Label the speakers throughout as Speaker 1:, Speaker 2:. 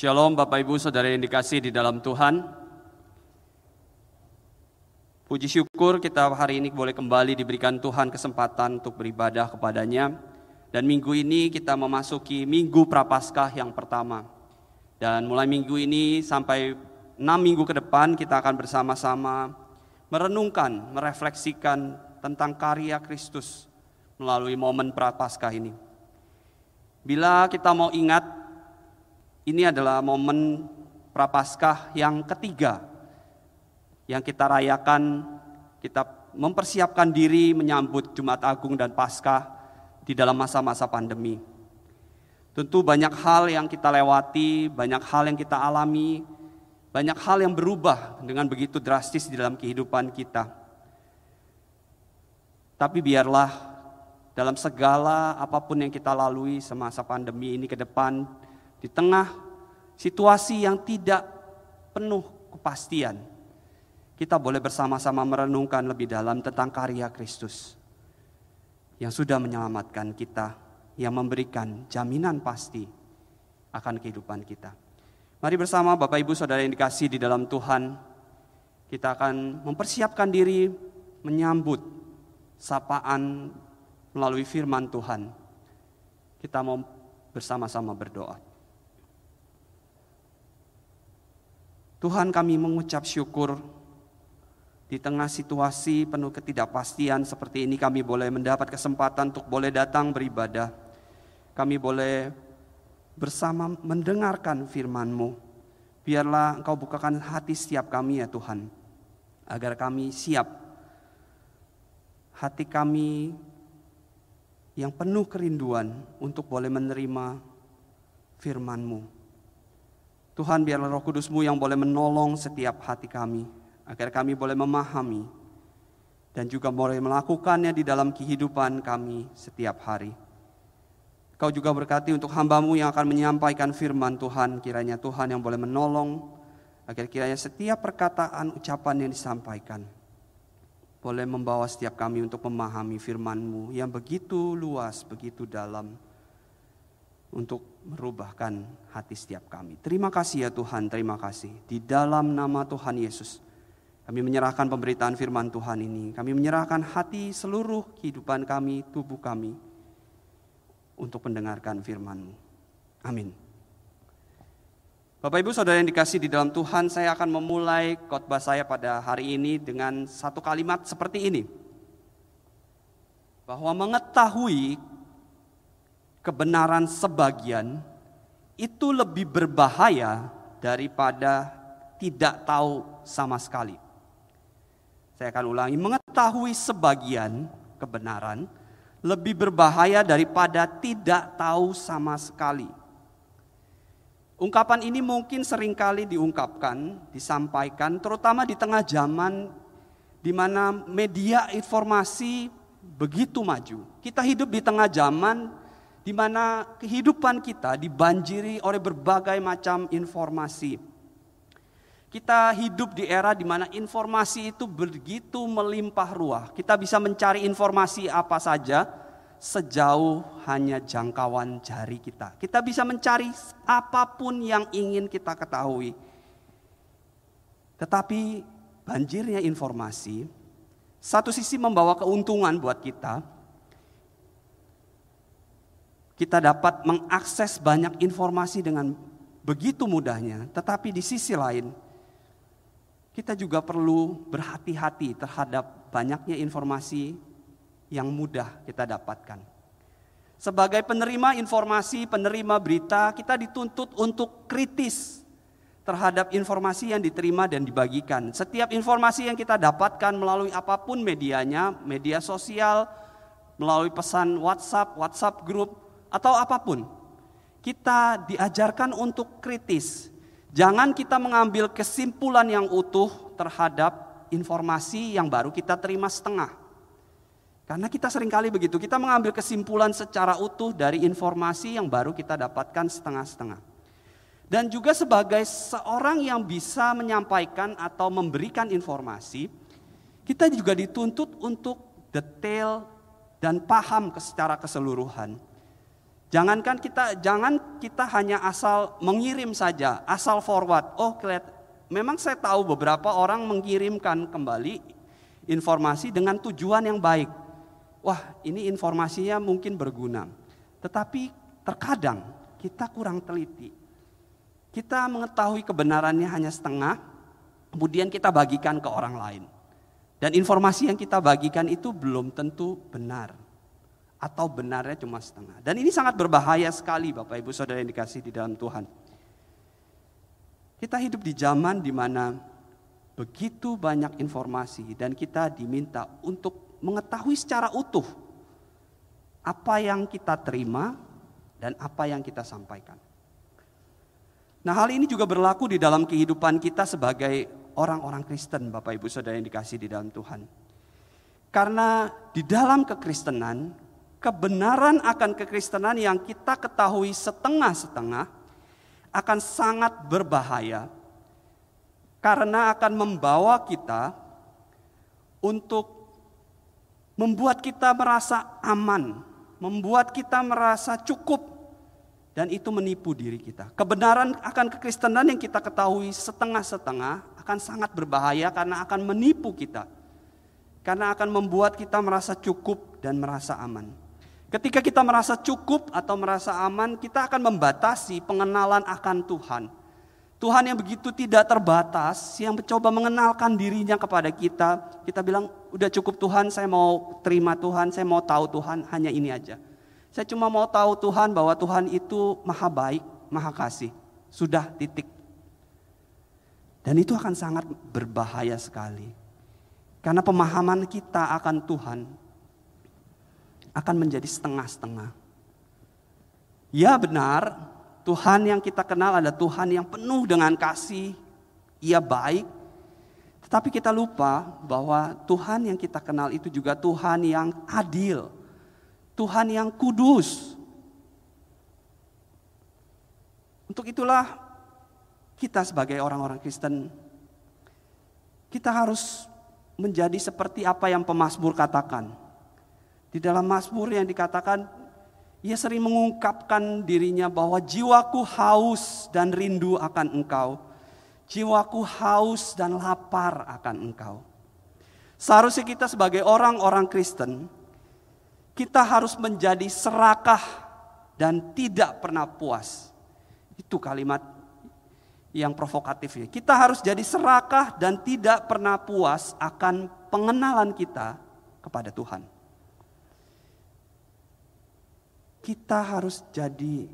Speaker 1: Shalom Bapak Ibu Saudara yang dikasih di dalam Tuhan. Puji syukur kita hari ini boleh kembali diberikan Tuhan kesempatan untuk beribadah kepadanya. Dan minggu ini kita memasuki minggu prapaskah yang pertama. Dan mulai minggu ini sampai enam minggu ke depan kita akan bersama-sama merenungkan, merefleksikan tentang karya Kristus melalui momen prapaskah ini. Bila kita mau ingat, ini adalah momen prapaskah yang ketiga yang kita rayakan, kita mempersiapkan diri menyambut Jumat Agung dan Paskah di dalam masa-masa pandemi. Tentu banyak hal yang kita lewati, banyak hal yang kita alami, banyak hal yang berubah dengan begitu drastis di dalam kehidupan kita. Tapi biarlah dalam segala apa pun yang kita lalui semasa pandemi ini ke depan, di tengah situasi yang tidak penuh kepastian, kita boleh bersama-sama merenungkan lebih dalam tentang karya Kristus yang sudah menyelamatkan kita, yang memberikan jaminan pasti akan kehidupan kita. Mari bersama Bapak Ibu Saudara yang dikasih di dalam Tuhan, kita akan mempersiapkan diri menyambut sapaan melalui firman Tuhan. Kita mau bersama-sama berdoa. Tuhan kami mengucap syukur di tengah situasi penuh ketidakpastian seperti ini kami boleh mendapat kesempatan untuk boleh datang beribadah. Kami boleh bersama mendengarkan firman-Mu. Biarlah Engkau bukakan hati setiap kami ya Tuhan, agar kami siap. Hati kami yang penuh kerinduan untuk boleh menerima firman-Mu. Tuhan biarlah roh kudus-Mu yang boleh menolong setiap hati kami, agar kami boleh memahami dan juga boleh melakukannya di dalam kehidupan kami setiap hari. Kau juga berkati untuk hambamu yang akan menyampaikan firman Tuhan. Kiranya Tuhan yang boleh menolong. Agar kiranya setiap perkataan ucapan yang disampaikan. Boleh membawa setiap kami untuk memahami firmanmu yang begitu luas, begitu dalam. Untuk merubahkan hati setiap kami. Terima kasih ya Tuhan, terima kasih. Di dalam nama Tuhan Yesus. Kami menyerahkan pemberitaan firman Tuhan ini. Kami menyerahkan hati seluruh kehidupan kami, tubuh kami untuk mendengarkan firman-Mu. Amin. Bapak Ibu Saudara yang dikasih di dalam Tuhan, saya akan memulai khotbah saya pada hari ini dengan satu kalimat seperti ini. Bahwa mengetahui kebenaran sebagian itu lebih berbahaya daripada tidak tahu sama sekali. Saya akan ulangi, mengetahui sebagian kebenaran lebih berbahaya daripada tidak tahu sama sekali. Ungkapan ini mungkin sering kali diungkapkan, disampaikan, terutama di tengah zaman di mana media informasi begitu maju. Kita hidup di tengah zaman di mana kehidupan kita dibanjiri oleh berbagai macam informasi. Kita hidup di era di mana informasi itu begitu melimpah ruah. Kita bisa mencari informasi apa saja sejauh hanya jangkauan jari kita. Kita bisa mencari apa pun yang ingin kita ketahui. Tetapi banjirnya informasi satu sisi membawa keuntungan buat kita. Kita dapat mengakses banyak informasi dengan begitu mudahnya, tetapi di sisi lain kita juga perlu berhati-hati terhadap banyaknya informasi yang mudah kita dapatkan. Sebagai penerima informasi, penerima berita, kita dituntut untuk kritis terhadap informasi yang diterima dan dibagikan. Setiap informasi yang kita dapatkan melalui apa pun medianya, media sosial, melalui pesan WhatsApp, WhatsApp group, atau apa pun, kita diajarkan untuk kritis, Jangan kita mengambil kesimpulan yang utuh terhadap informasi yang baru kita terima setengah. Karena kita sering kali begitu, kita mengambil kesimpulan secara utuh dari informasi yang baru kita dapatkan setengah-setengah. Dan juga sebagai seorang yang bisa menyampaikan atau memberikan informasi, kita juga dituntut untuk detail dan paham secara keseluruhan. Jangankan kita jangan kita hanya asal mengirim saja, asal forward. Oh, memang saya tahu beberapa orang mengirimkan kembali informasi dengan tujuan yang baik. Wah, ini informasinya mungkin berguna. Tetapi terkadang kita kurang teliti. Kita mengetahui kebenarannya hanya setengah, kemudian kita bagikan ke orang lain. Dan informasi yang kita bagikan itu belum tentu benar atau benarnya cuma setengah. Dan ini sangat berbahaya sekali Bapak Ibu Saudara yang dikasih di dalam Tuhan. Kita hidup di zaman di mana begitu banyak informasi dan kita diminta untuk mengetahui secara utuh apa yang kita terima dan apa yang kita sampaikan. Nah, hal ini juga berlaku di dalam kehidupan kita sebagai orang-orang Kristen, Bapak Ibu Saudara yang dikasih di dalam Tuhan. Karena di dalam kekristenan kebenaran akan kekristenan yang kita ketahui setengah-setengah akan sangat berbahaya karena akan membawa kita untuk membuat kita merasa aman, membuat kita merasa cukup dan itu menipu diri kita. Kebenaran akan kekristenan yang kita ketahui setengah-setengah akan sangat berbahaya karena akan menipu kita. Karena akan membuat kita merasa cukup dan merasa aman. Ketika kita merasa cukup atau merasa aman, kita akan membatasi pengenalan akan Tuhan. Tuhan yang begitu tidak terbatas, yang mencoba mengenalkan dirinya kepada kita, kita bilang, udah cukup Tuhan, saya mau terima Tuhan, saya mau tahu Tuhan, hanya ini aja. Saya cuma mau tahu Tuhan bahwa Tuhan itu maha baik, maha kasih. Sudah titik. Dan itu akan sangat berbahaya sekali. Karena pemahaman kita akan Tuhan akan menjadi setengah-setengah. Ya benar, Tuhan yang kita kenal adalah Tuhan yang penuh dengan kasih, ia baik. Tetapi kita lupa bahwa Tuhan yang kita kenal itu juga Tuhan yang adil. Tuhan yang kudus. Untuk itulah kita sebagai orang-orang Kristen kita harus menjadi seperti apa yang pemazmur katakan. Di dalam Mazmur yang dikatakan ia sering mengungkapkan dirinya bahwa jiwaku haus dan rindu akan engkau. Jiwaku haus dan lapar akan engkau. Seharusnya kita sebagai orang-orang Kristen, kita harus menjadi serakah dan tidak pernah puas. Itu kalimat yang provokatif ya. Kita harus jadi serakah dan tidak pernah puas akan pengenalan kita kepada Tuhan kita harus jadi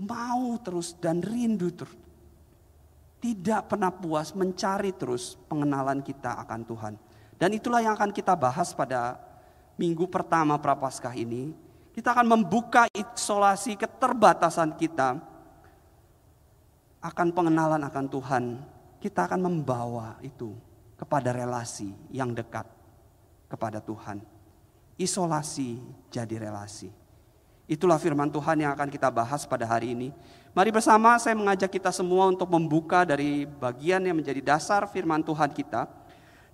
Speaker 1: mau terus dan rindu terus. Tidak pernah puas mencari terus pengenalan kita akan Tuhan. Dan itulah yang akan kita bahas pada minggu pertama Prapaskah ini. Kita akan membuka isolasi keterbatasan kita akan pengenalan akan Tuhan. Kita akan membawa itu kepada relasi yang dekat kepada Tuhan. Isolasi jadi relasi. Itulah firman Tuhan yang akan kita bahas pada hari ini. Mari bersama saya mengajak kita semua untuk membuka dari bagian yang menjadi dasar firman Tuhan kita.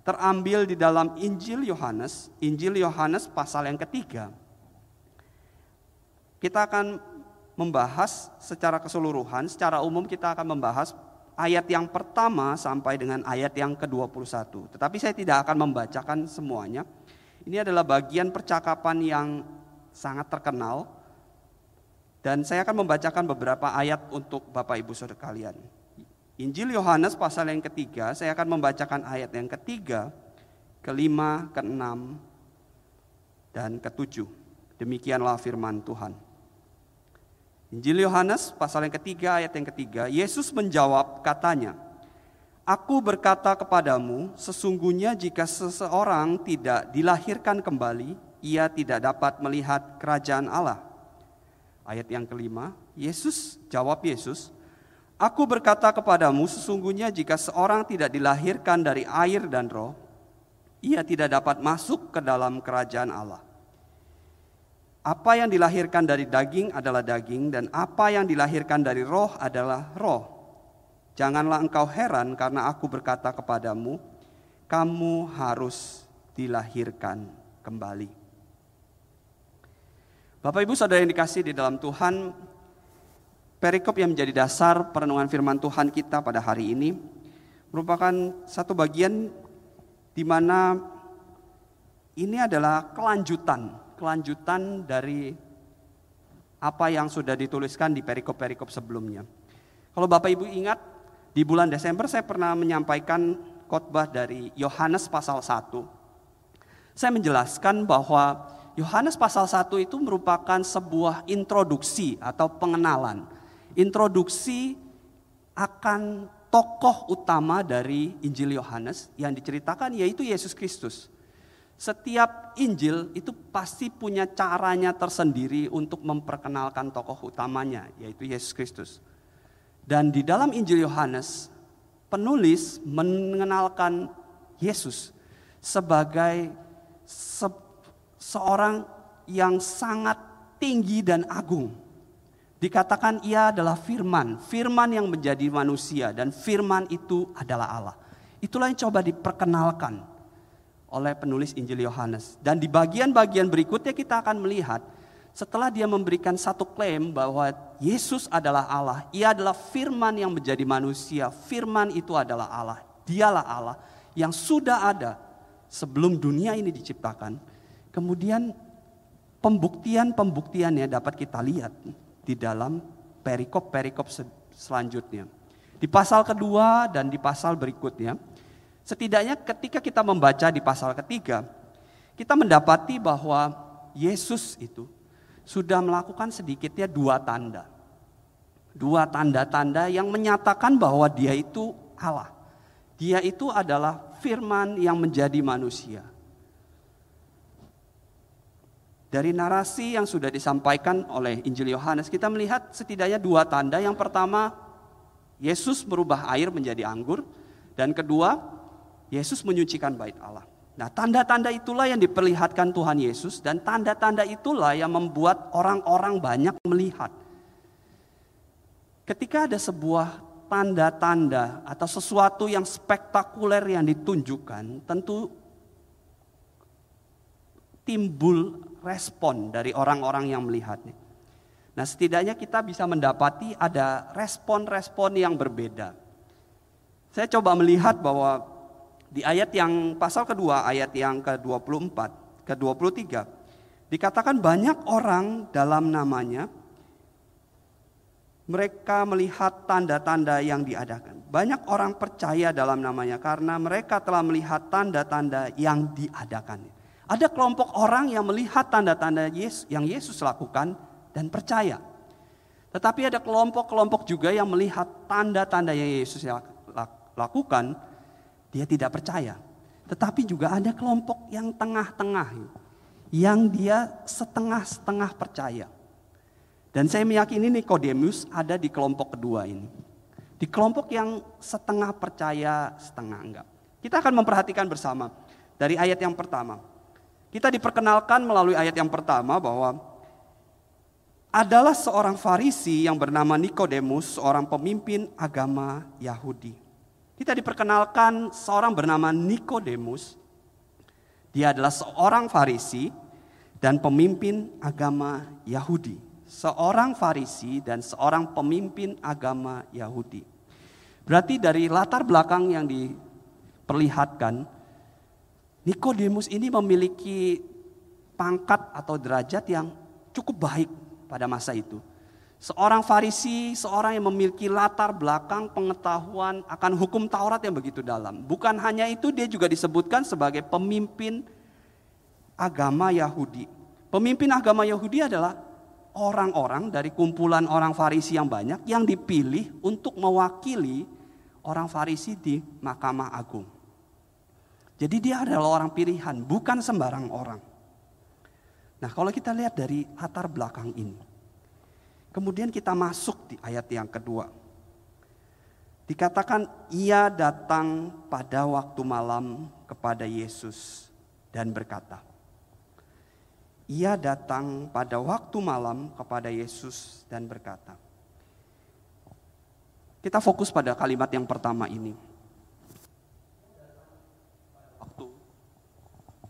Speaker 1: Terambil di dalam Injil Yohanes, Injil Yohanes pasal yang ketiga. Kita akan membahas secara keseluruhan, secara umum kita akan membahas ayat yang pertama sampai dengan ayat yang ke-21. Tetapi saya tidak akan membacakan semuanya. Ini adalah bagian percakapan yang sangat terkenal dan saya akan membacakan beberapa ayat untuk Bapak Ibu Saudara kalian. Injil Yohanes pasal yang ketiga, saya akan membacakan ayat yang ketiga, kelima, keenam, dan ketujuh. Demikianlah firman Tuhan. Injil Yohanes pasal yang ketiga, ayat yang ketiga, Yesus menjawab katanya, Aku berkata kepadamu, sesungguhnya jika seseorang tidak dilahirkan kembali, ia tidak dapat melihat kerajaan Allah. Ayat yang kelima, Yesus jawab Yesus, Aku berkata kepadamu sesungguhnya jika seorang tidak dilahirkan dari air dan roh, ia tidak dapat masuk ke dalam kerajaan Allah. Apa yang dilahirkan dari daging adalah daging dan apa yang dilahirkan dari roh adalah roh. Janganlah engkau heran karena aku berkata kepadamu, kamu harus dilahirkan kembali. Bapak Ibu Saudara yang dikasih di dalam Tuhan, perikop yang menjadi dasar perenungan firman Tuhan kita pada hari ini merupakan satu bagian di mana ini adalah kelanjutan, kelanjutan dari apa yang sudah dituliskan di perikop-perikop sebelumnya. Kalau Bapak Ibu ingat, di bulan Desember saya pernah menyampaikan khotbah dari Yohanes pasal 1 saya menjelaskan bahwa Yohanes pasal 1 itu merupakan sebuah introduksi atau pengenalan. Introduksi akan tokoh utama dari Injil Yohanes yang diceritakan yaitu Yesus Kristus. Setiap Injil itu pasti punya caranya tersendiri untuk memperkenalkan tokoh utamanya yaitu Yesus Kristus. Dan di dalam Injil Yohanes penulis mengenalkan Yesus sebagai se seorang yang sangat tinggi dan agung. Dikatakan ia adalah firman, firman yang menjadi manusia dan firman itu adalah Allah. Itulah yang coba diperkenalkan oleh penulis Injil Yohanes. Dan di bagian-bagian berikutnya kita akan melihat setelah dia memberikan satu klaim bahwa Yesus adalah Allah, ia adalah firman yang menjadi manusia, firman itu adalah Allah, dialah Allah yang sudah ada sebelum dunia ini diciptakan. Kemudian pembuktian-pembuktiannya dapat kita lihat di dalam perikop-perikop selanjutnya. Di pasal kedua dan di pasal berikutnya, setidaknya ketika kita membaca di pasal ketiga, kita mendapati bahwa Yesus itu sudah melakukan sedikitnya dua tanda. Dua tanda-tanda yang menyatakan bahwa dia itu Allah. Dia itu adalah firman yang menjadi manusia. Dari narasi yang sudah disampaikan oleh Injil Yohanes, kita melihat setidaknya dua tanda. Yang pertama, Yesus merubah air menjadi anggur, dan kedua, Yesus menyucikan bait Allah. Nah, tanda-tanda itulah yang diperlihatkan Tuhan Yesus, dan tanda-tanda itulah yang membuat orang-orang banyak melihat. Ketika ada sebuah tanda-tanda atau sesuatu yang spektakuler yang ditunjukkan, tentu timbul respon dari orang-orang yang melihatnya. Nah, setidaknya kita bisa mendapati ada respon-respon yang berbeda. Saya coba melihat bahwa di ayat yang pasal kedua, ayat yang ke-24, ke-23, dikatakan banyak orang dalam namanya mereka melihat tanda-tanda yang diadakan. Banyak orang percaya dalam namanya karena mereka telah melihat tanda-tanda yang diadakan. Ada kelompok orang yang melihat tanda-tanda yang Yesus lakukan dan percaya. Tetapi ada kelompok-kelompok juga yang melihat tanda-tanda yang Yesus lakukan, dia tidak percaya. Tetapi juga ada kelompok yang tengah-tengah, yang dia setengah-setengah percaya. Dan saya meyakini Nikodemus ada di kelompok kedua ini. Di kelompok yang setengah percaya, setengah enggak. Kita akan memperhatikan bersama dari ayat yang pertama. Kita diperkenalkan melalui ayat yang pertama bahwa adalah seorang Farisi yang bernama Nikodemus, seorang pemimpin agama Yahudi. Kita diperkenalkan seorang bernama Nikodemus. Dia adalah seorang Farisi dan pemimpin agama Yahudi seorang Farisi dan seorang pemimpin agama Yahudi. Berarti dari latar belakang yang diperlihatkan, Nikodemus ini memiliki pangkat atau derajat yang cukup baik pada masa itu. Seorang Farisi, seorang yang memiliki latar belakang pengetahuan akan hukum Taurat yang begitu dalam. Bukan hanya itu, dia juga disebutkan sebagai pemimpin agama Yahudi. Pemimpin agama Yahudi adalah orang-orang dari kumpulan orang Farisi yang banyak yang dipilih untuk mewakili orang Farisi di Mahkamah Agung. Jadi dia adalah orang pilihan, bukan sembarang orang. Nah, kalau kita lihat dari latar belakang ini, kemudian kita masuk di ayat yang kedua. Dikatakan ia datang pada waktu malam kepada Yesus dan berkata, ia datang pada waktu malam kepada Yesus dan berkata, kita fokus pada kalimat yang pertama ini.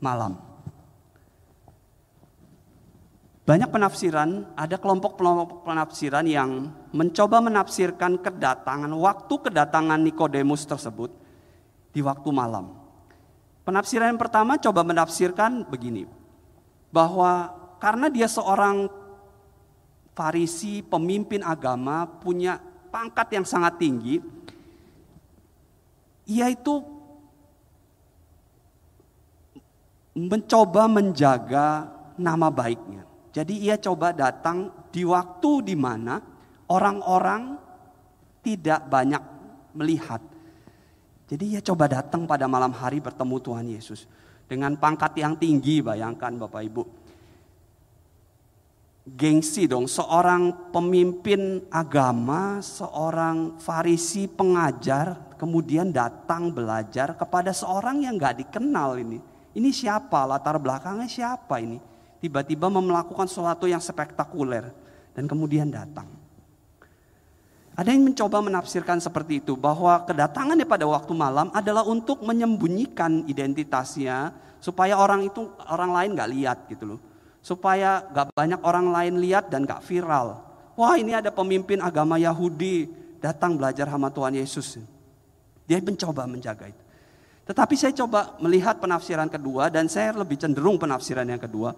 Speaker 1: Malam. Banyak penafsiran, ada kelompok-kelompok penafsiran yang mencoba menafsirkan kedatangan, waktu kedatangan Nikodemus tersebut di waktu malam. Penafsiran yang pertama coba menafsirkan begini, bahwa karena dia seorang Farisi, pemimpin agama, punya pangkat yang sangat tinggi, ia itu mencoba menjaga nama baiknya. Jadi ia coba datang di waktu di mana orang-orang tidak banyak melihat. Jadi ia coba datang pada malam hari bertemu Tuhan Yesus. Dengan pangkat yang tinggi bayangkan Bapak Ibu. Gengsi dong seorang pemimpin agama, seorang farisi pengajar kemudian datang belajar kepada seorang yang gak dikenal ini. Ini siapa latar belakangnya siapa ini? tiba-tiba melakukan sesuatu yang spektakuler dan kemudian datang. Ada yang mencoba menafsirkan seperti itu bahwa kedatangannya pada waktu malam adalah untuk menyembunyikan identitasnya supaya orang itu orang lain nggak lihat gitu loh, supaya nggak banyak orang lain lihat dan nggak viral. Wah ini ada pemimpin agama Yahudi datang belajar sama Tuhan Yesus. Dia mencoba menjaga itu. Tetapi saya coba melihat penafsiran kedua dan saya lebih cenderung penafsiran yang kedua.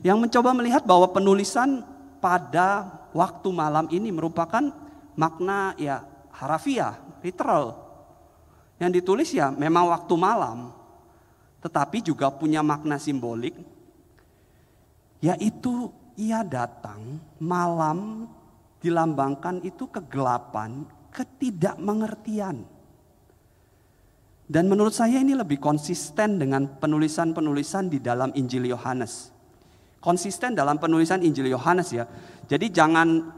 Speaker 1: Yang mencoba melihat bahwa penulisan pada waktu malam ini merupakan makna ya harafiah, literal. Yang ditulis ya memang waktu malam, tetapi juga punya makna simbolik, yaitu ia datang malam dilambangkan itu kegelapan, ketidakmengertian. Dan menurut saya ini lebih konsisten dengan penulisan-penulisan di dalam Injil Yohanes. Konsisten dalam penulisan Injil Yohanes ya. Jadi jangan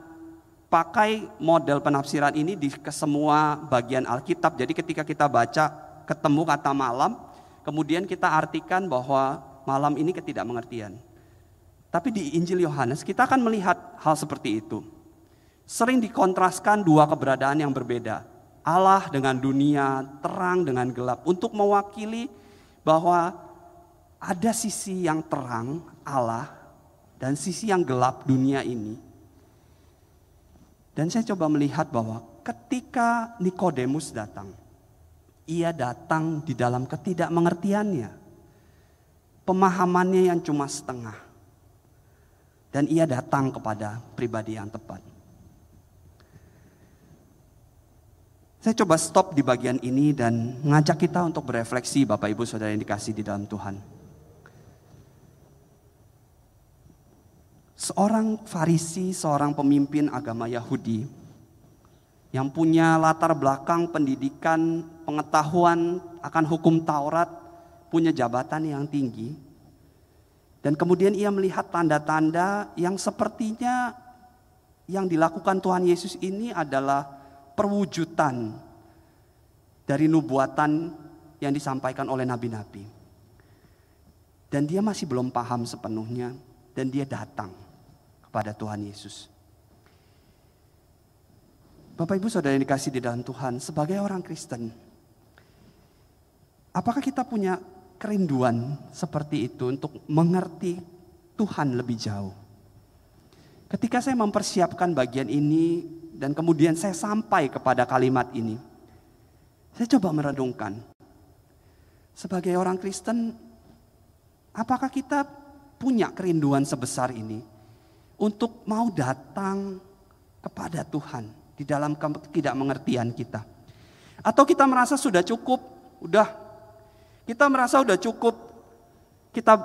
Speaker 1: pakai model penafsiran ini di ke semua bagian Alkitab. Jadi ketika kita baca ketemu kata malam, kemudian kita artikan bahwa malam ini ketidakmengertian. Tapi di Injil Yohanes kita akan melihat hal seperti itu. Sering dikontraskan dua keberadaan yang berbeda. Allah dengan dunia, terang dengan gelap untuk mewakili bahwa ada sisi yang terang Allah dan sisi yang gelap dunia ini. Dan saya coba melihat bahwa ketika Nikodemus datang, ia datang di dalam ketidakmengertiannya. Pemahamannya yang cuma setengah. Dan ia datang kepada pribadi yang tepat. Saya coba stop di bagian ini dan mengajak kita untuk berefleksi Bapak Ibu Saudara yang dikasih di dalam Tuhan. Seorang Farisi, seorang pemimpin agama Yahudi yang punya latar belakang pendidikan, pengetahuan akan hukum Taurat, punya jabatan yang tinggi. Dan kemudian ia melihat tanda-tanda yang sepertinya yang dilakukan Tuhan Yesus ini adalah perwujudan dari nubuatan yang disampaikan oleh nabi-nabi. Dan dia masih belum paham sepenuhnya dan dia datang kepada Tuhan Yesus. Bapak Ibu Saudara yang dikasih di dalam Tuhan, sebagai orang Kristen, apakah kita punya kerinduan seperti itu untuk mengerti Tuhan lebih jauh? Ketika saya mempersiapkan bagian ini, dan kemudian saya sampai kepada kalimat ini. Saya coba merenungkan. Sebagai orang Kristen, apakah kita punya kerinduan sebesar ini untuk mau datang kepada Tuhan di dalam tidak mengertian kita? Atau kita merasa sudah cukup, udah kita merasa sudah cukup kita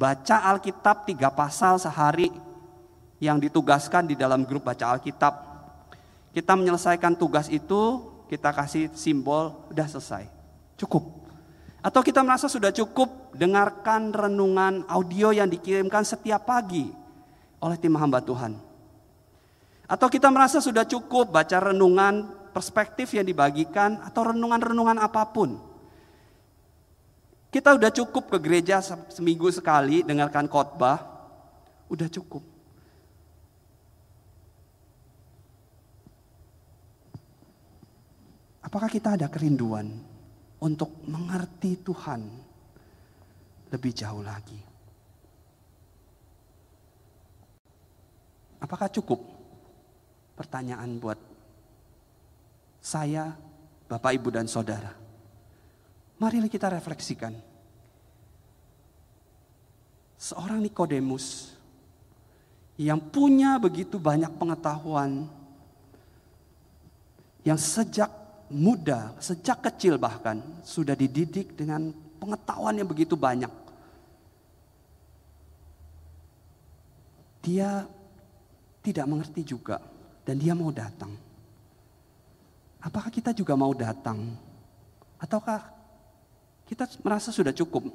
Speaker 1: baca Alkitab tiga pasal sehari yang ditugaskan di dalam grup baca Alkitab kita menyelesaikan tugas itu, kita kasih simbol, udah selesai. Cukup. Atau kita merasa sudah cukup dengarkan renungan audio yang dikirimkan setiap pagi oleh tim hamba Tuhan. Atau kita merasa sudah cukup baca renungan perspektif yang dibagikan atau renungan-renungan apa pun. Kita udah cukup ke gereja seminggu sekali dengarkan khotbah, udah cukup. Apakah kita ada kerinduan untuk mengerti Tuhan lebih jauh lagi? Apakah cukup? Pertanyaan buat saya, Bapak, Ibu, dan Saudara. Mari kita refleksikan. Seorang Nikodemus yang punya begitu banyak pengetahuan, yang sejak muda, sejak kecil bahkan sudah dididik dengan pengetahuan yang begitu banyak. Dia tidak mengerti juga dan dia mau datang. Apakah kita juga mau datang? Ataukah kita merasa sudah cukup?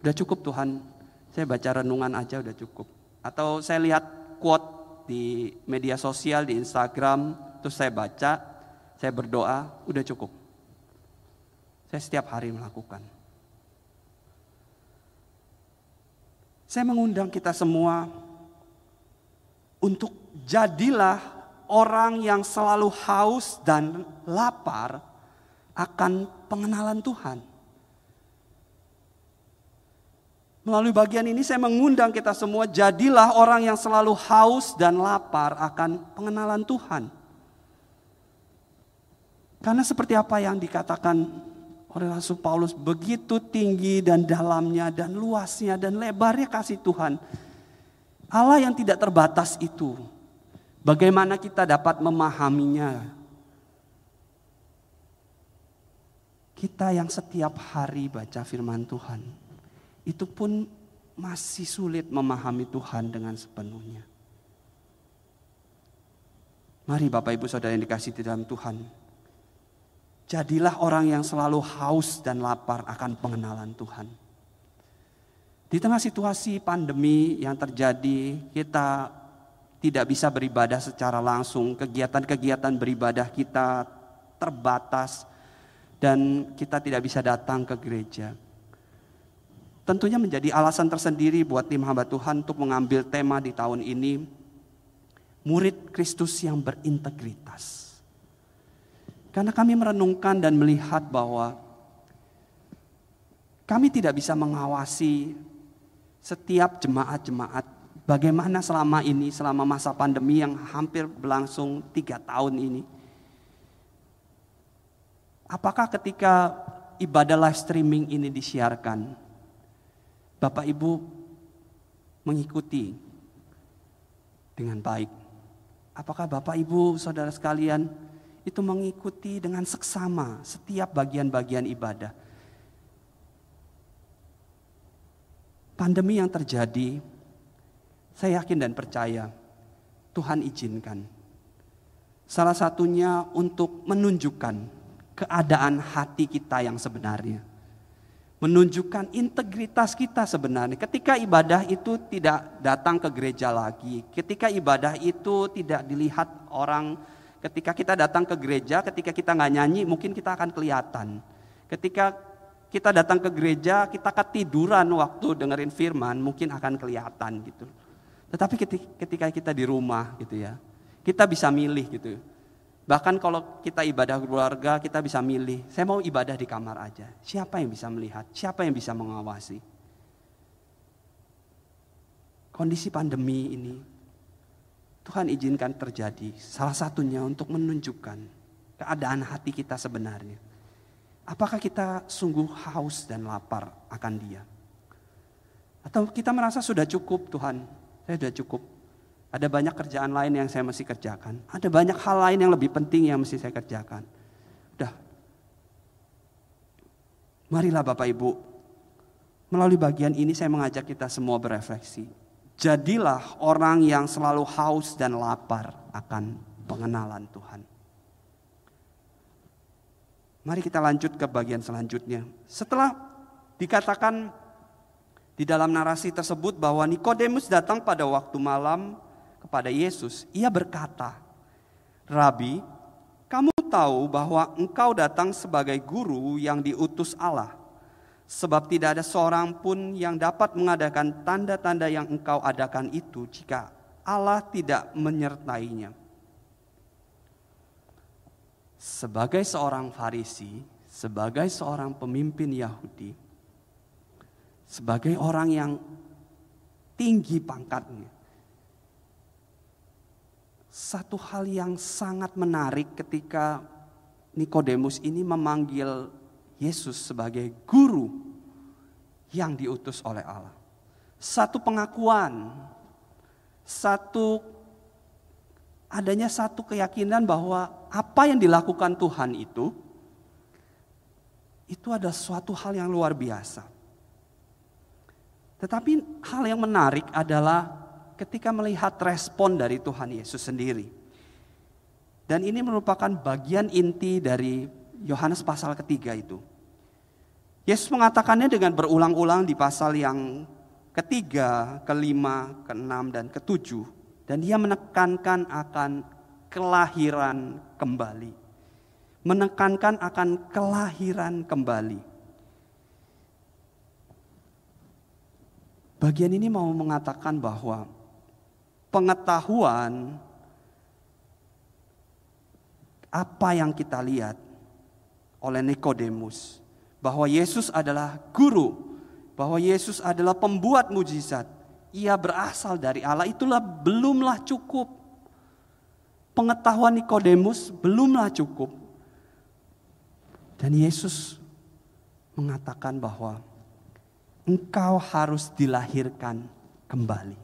Speaker 1: Sudah cukup Tuhan, saya baca renungan aja udah cukup. Atau saya lihat quote di media sosial, di Instagram, terus saya baca, saya berdoa, udah cukup. Saya setiap hari melakukan. Saya mengundang kita semua untuk jadilah orang yang selalu haus dan lapar akan pengenalan Tuhan. Melalui bagian ini saya mengundang kita semua jadilah orang yang selalu haus dan lapar akan pengenalan Tuhan. Karena seperti apa yang dikatakan oleh Rasul Paulus begitu tinggi dan dalamnya dan luasnya dan lebarnya kasih Tuhan. Allah yang tidak terbatas itu. Bagaimana kita dapat memahaminya? Kita yang setiap hari baca firman Tuhan. Itu pun masih sulit memahami Tuhan dengan sepenuhnya. Mari Bapak Ibu Saudara yang dikasih di dalam Tuhan. Jadilah orang yang selalu haus dan lapar akan pengenalan Tuhan. Di tengah situasi pandemi yang terjadi, kita tidak bisa beribadah secara langsung. Kegiatan-kegiatan beribadah kita terbatas dan kita tidak bisa datang ke gereja. Tentunya menjadi alasan tersendiri buat tim hamba Tuhan untuk mengambil tema di tahun ini, murid Kristus yang berintegritas. Karena kami merenungkan dan melihat bahwa kami tidak bisa mengawasi setiap jemaat-jemaat bagaimana selama ini, selama masa pandemi yang hampir berlangsung tiga tahun ini. Apakah ketika ibadah live streaming ini disiarkan, Bapak Ibu mengikuti dengan baik? Apakah Bapak Ibu, saudara sekalian, itu mengikuti dengan seksama setiap bagian-bagian ibadah. Pandemi yang terjadi, saya yakin dan percaya Tuhan izinkan. Salah satunya untuk menunjukkan keadaan hati kita yang sebenarnya. Menunjukkan integritas kita sebenarnya. Ketika ibadah itu tidak datang ke gereja lagi, ketika ibadah itu tidak dilihat orang Ketika kita datang ke gereja, ketika kita nggak nyanyi, mungkin kita akan kelihatan. Ketika kita datang ke gereja, kita ketiduran waktu dengerin firman, mungkin akan kelihatan gitu. Tetapi ketika kita di rumah gitu ya, kita bisa milih gitu. Bahkan kalau kita ibadah keluarga, kita bisa milih. Saya mau ibadah di kamar aja. Siapa yang bisa melihat? Siapa yang bisa mengawasi? Kondisi pandemi ini Tuhan izinkan terjadi. Salah satunya untuk menunjukkan keadaan hati kita sebenarnya. Apakah kita sungguh haus dan lapar akan dia? Atau kita merasa sudah cukup Tuhan, saya sudah cukup. Ada banyak kerjaan lain yang saya mesti kerjakan. Ada banyak hal lain yang lebih penting yang mesti saya kerjakan. Udah. Marilah Bapak Ibu, melalui bagian ini saya mengajak kita semua berefleksi. Jadilah orang yang selalu haus dan lapar akan pengenalan Tuhan. Mari kita lanjut ke bagian selanjutnya. Setelah dikatakan di dalam narasi tersebut bahwa Nikodemus datang pada waktu malam kepada Yesus, ia berkata, "Rabi, kamu tahu bahwa engkau datang sebagai guru yang diutus Allah Sebab tidak ada seorang pun yang dapat mengadakan tanda-tanda yang engkau adakan itu jika Allah tidak menyertainya. Sebagai seorang Farisi, sebagai seorang pemimpin Yahudi, sebagai orang yang tinggi pangkatnya, satu hal yang sangat menarik ketika Nikodemus ini memanggil Yesus sebagai guru yang diutus oleh Allah. Satu pengakuan, satu adanya satu keyakinan bahwa apa yang dilakukan Tuhan itu itu ada suatu hal yang luar biasa. Tetapi hal yang menarik adalah ketika melihat respon dari Tuhan Yesus sendiri. Dan ini merupakan bagian inti dari Yohanes pasal ketiga itu. Yesus mengatakannya dengan berulang-ulang di pasal yang ketiga, kelima, keenam, dan ketujuh. Dan dia menekankan akan kelahiran kembali. Menekankan akan kelahiran kembali. Bagian ini mau mengatakan bahwa pengetahuan apa yang kita lihat oleh Nikodemus bahwa Yesus adalah guru, bahwa Yesus adalah pembuat mujizat. Ia berasal dari Allah itulah belumlah cukup. Pengetahuan Nikodemus belumlah cukup. Dan Yesus mengatakan bahwa engkau harus dilahirkan kembali.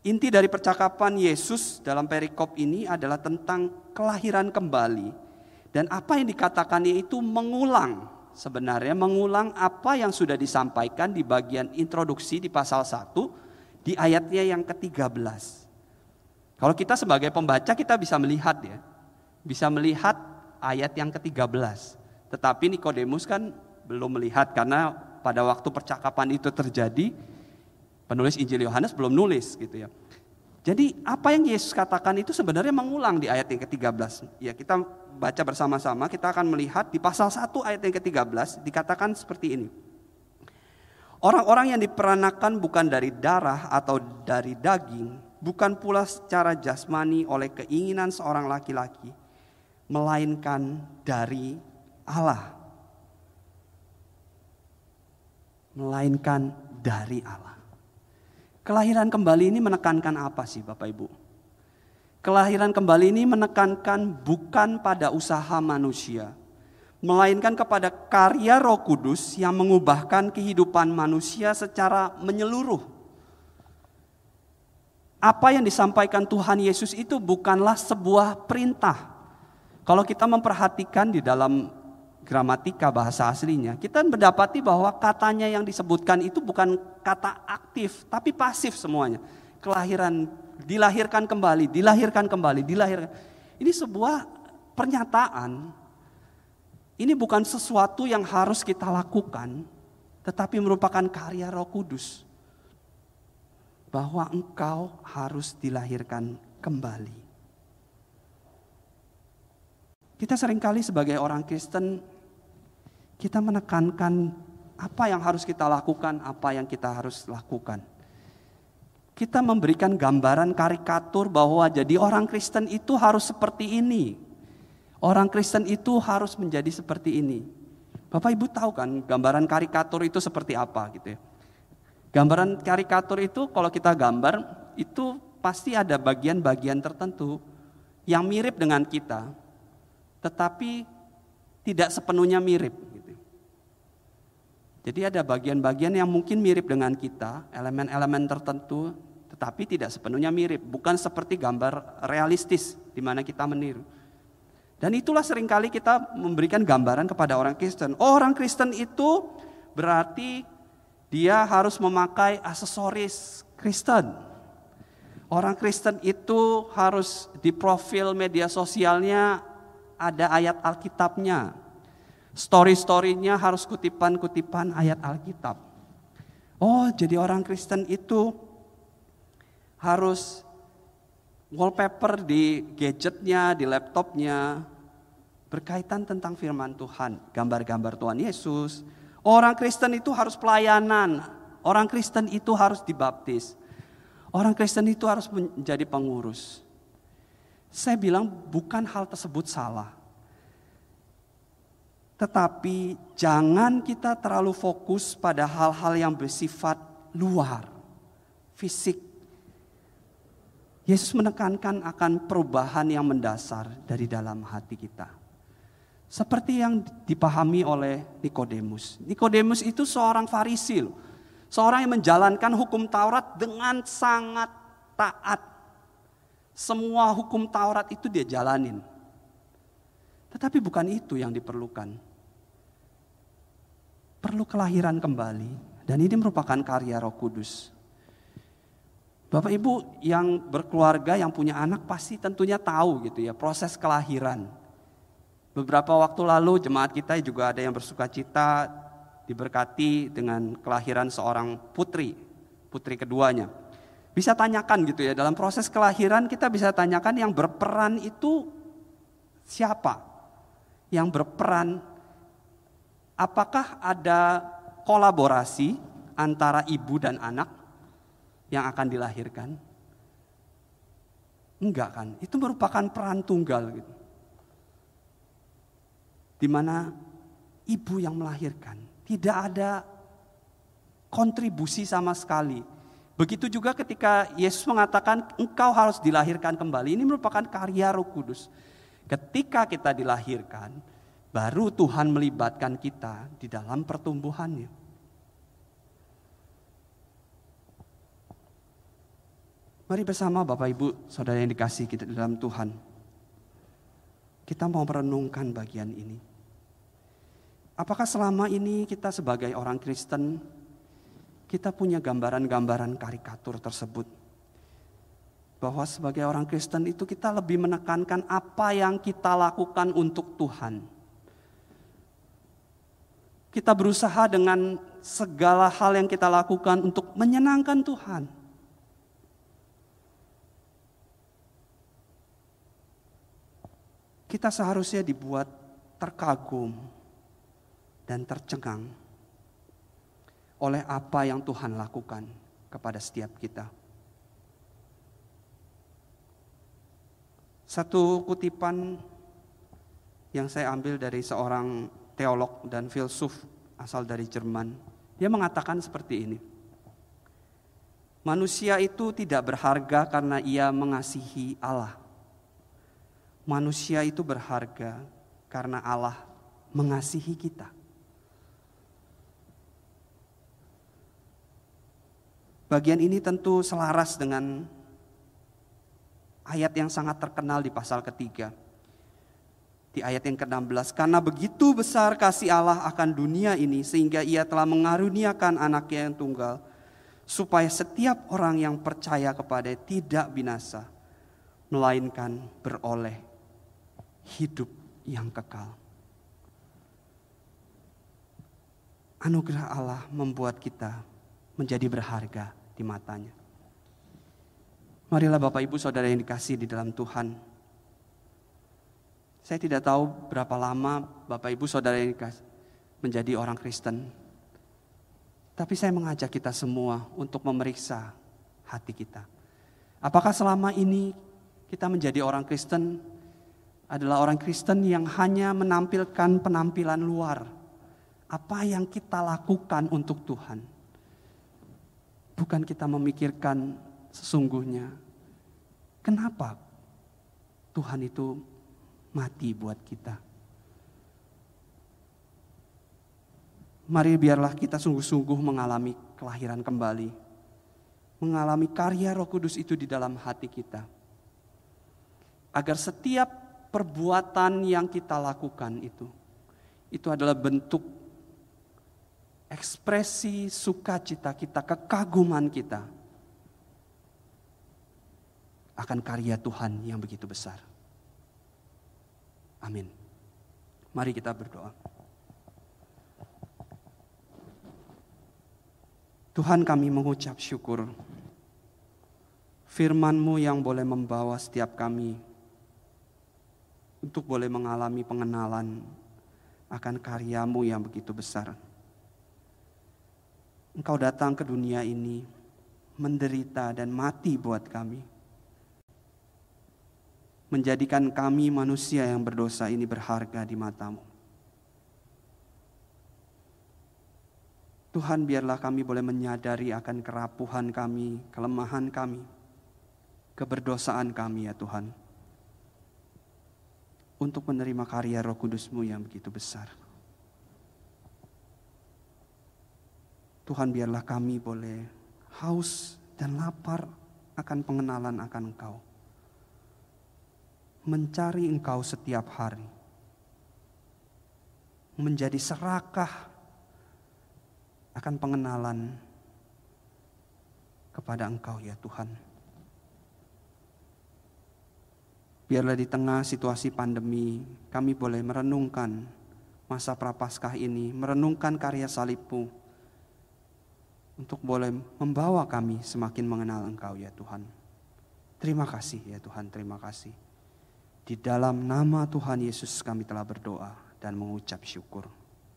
Speaker 1: Inti dari percakapan Yesus dalam perikop ini adalah tentang kelahiran kembali. Dan apa yang dikatakannya itu mengulang sebenarnya mengulang apa yang sudah disampaikan di bagian introduksi di pasal 1 di ayatnya yang ke-13. Kalau kita sebagai pembaca kita bisa melihat ya. Bisa melihat ayat yang ke-13. Tetapi Nikodemus kan belum melihat karena pada waktu percakapan itu terjadi Penulis Injil Yohanes belum nulis gitu ya. Jadi apa yang Yesus katakan itu sebenarnya mengulang di ayat yang ke-13. Ya kita baca bersama-sama, kita akan melihat di pasal 1 ayat yang ke-13 dikatakan seperti ini. Orang-orang yang diperanakan bukan dari darah atau dari daging, bukan pula secara jasmani oleh keinginan seorang laki-laki, melainkan dari Allah. Melainkan dari Allah. Kelahiran kembali ini menekankan apa sih Bapak Ibu? Kelahiran kembali ini menekankan bukan pada usaha manusia, melainkan kepada karya Roh Kudus yang mengubahkan kehidupan manusia secara menyeluruh. Apa yang disampaikan Tuhan Yesus itu bukanlah sebuah perintah. Kalau kita memperhatikan di dalam gramatika bahasa aslinya, kita mendapati bahwa katanya yang disebutkan itu bukan kata aktif, tapi pasif semuanya. Kelahiran, dilahirkan kembali, dilahirkan kembali, dilahirkan. Ini sebuah pernyataan. Ini bukan sesuatu yang harus kita lakukan, tetapi merupakan karya Roh Kudus. Bahwa engkau harus dilahirkan kembali. Kita sering kali sebagai orang Kristen kita menekankan apa yang harus kita lakukan, apa yang kita harus lakukan. Kita memberikan gambaran karikatur bahwa jadi orang Kristen itu harus seperti ini. Orang Kristen itu harus menjadi seperti ini. Bapak Ibu tahu kan gambaran karikatur itu seperti apa gitu ya. Gambaran karikatur itu kalau kita gambar itu pasti ada bagian-bagian tertentu yang mirip dengan kita. Tetapi tidak sepenuhnya mirip. Jadi ada bagian-bagian yang mungkin mirip dengan kita, elemen-elemen tertentu, tetapi tidak sepenuhnya mirip. Bukan seperti gambar realistis di mana kita meniru. Dan itulah sering kali kita memberikan gambaran kepada orang Kristen. Oh, orang Kristen itu berarti dia harus memakai aksesoris Kristen. Orang Kristen itu harus di profil media sosialnya ada ayat Alkitabnya. Story-storynya harus kutipan-kutipan ayat Alkitab. Oh, jadi orang Kristen itu harus wallpaper di gadgetnya, di laptopnya, berkaitan tentang firman Tuhan, gambar-gambar Tuhan Yesus. Orang Kristen itu harus pelayanan, orang Kristen itu harus dibaptis. Orang Kristen itu harus menjadi pengurus. Saya bilang bukan hal tersebut salah. Tetapi jangan kita terlalu fokus pada hal-hal yang bersifat luar, fisik. Yesus menekankan akan perubahan yang mendasar dari dalam hati kita. Seperti yang dipahami oleh Nikodemus. Nikodemus itu seorang Farisi, seorang yang menjalankan hukum Taurat dengan sangat taat. Semua hukum Taurat itu dia jalanin. Tetapi bukan itu yang diperlukan. Perlu kelahiran kembali dan ini merupakan karya Roh Kudus. Bapak Ibu yang berkeluarga, yang punya anak pasti tentunya tahu gitu ya proses kelahiran. Beberapa waktu lalu jemaat kita juga ada yang bersuka cita diberkati dengan kelahiran seorang putri, putri keduanya. Bisa tanyakan gitu ya, dalam proses kelahiran kita bisa tanyakan yang berperan itu siapa? Yang berperan apakah ada kolaborasi antara ibu dan anak? yang akan dilahirkan? Enggak kan? Itu merupakan peran tunggal gitu. Di mana ibu yang melahirkan tidak ada kontribusi sama sekali. Begitu juga ketika Yesus mengatakan engkau harus dilahirkan kembali. Ini merupakan karya Roh Kudus. Ketika kita dilahirkan, baru Tuhan melibatkan kita di dalam pertumbuhannya. Mari bersama Bapak Ibu, Saudara yang dikasih kita dalam Tuhan. Kita mau merenungkan bagian ini. Apakah selama ini kita sebagai orang Kristen, kita punya gambaran-gambaran karikatur tersebut? Bahwa sebagai orang Kristen itu kita lebih menekankan apa yang kita lakukan untuk Tuhan. Kita berusaha dengan segala hal yang kita lakukan untuk menyenangkan Tuhan kita seharusnya dibuat terkagum dan tercengang oleh apa yang Tuhan lakukan kepada setiap kita. Satu kutipan yang saya ambil dari seorang teolog dan filsuf asal dari Jerman. Dia mengatakan seperti ini. Manusia itu tidak berharga karena ia mengasihi Allah manusia itu berharga karena Allah mengasihi kita. Bagian ini tentu selaras dengan ayat yang sangat terkenal di pasal ketiga. Di ayat yang ke-16, karena begitu besar kasih Allah akan dunia ini sehingga ia telah mengaruniakan anaknya yang tunggal, supaya setiap orang yang percaya kepada tidak binasa, melainkan beroleh hidup yang kekal. Anugerah Allah membuat kita menjadi berharga di matanya. Marilah Bapak Ibu Saudara yang dikasih di dalam Tuhan. Saya tidak tahu berapa lama Bapak Ibu Saudara yang menjadi orang Kristen. Tapi saya mengajak kita semua untuk memeriksa hati kita. Apakah selama ini kita menjadi orang Kristen adalah orang Kristen yang hanya menampilkan penampilan luar. Apa yang kita lakukan untuk Tuhan. Bukan kita memikirkan sesungguhnya. Kenapa Tuhan itu mati buat kita. Mari biarlah kita sungguh-sungguh mengalami kelahiran kembali. Mengalami karya roh kudus itu di dalam hati kita. Agar setiap perbuatan yang kita lakukan itu, itu adalah bentuk ekspresi sukacita kita, kekaguman kita akan karya Tuhan yang begitu besar. Amin. Mari kita berdoa. Tuhan kami mengucap syukur firman-Mu yang boleh membawa setiap kami untuk boleh mengalami pengenalan akan karyamu yang begitu besar. Engkau datang ke dunia ini menderita dan mati buat kami. Menjadikan kami manusia yang berdosa ini berharga di matamu. Tuhan biarlah kami boleh menyadari akan kerapuhan kami, kelemahan kami, keberdosaan kami ya Tuhan. Untuk menerima karya roh kudusmu yang begitu besar. Tuhan biarlah kami boleh haus dan lapar akan pengenalan akan Engkau. Mencari Engkau setiap hari. Menjadi serakah akan pengenalan kepada Engkau ya Tuhan. Biarlah di tengah situasi pandemi kami boleh merenungkan masa prapaskah ini, merenungkan karya salibmu untuk boleh membawa kami semakin mengenal Engkau ya Tuhan. Terima kasih ya Tuhan, terima kasih. Di dalam nama Tuhan Yesus kami telah berdoa dan mengucap syukur.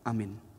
Speaker 1: Amin.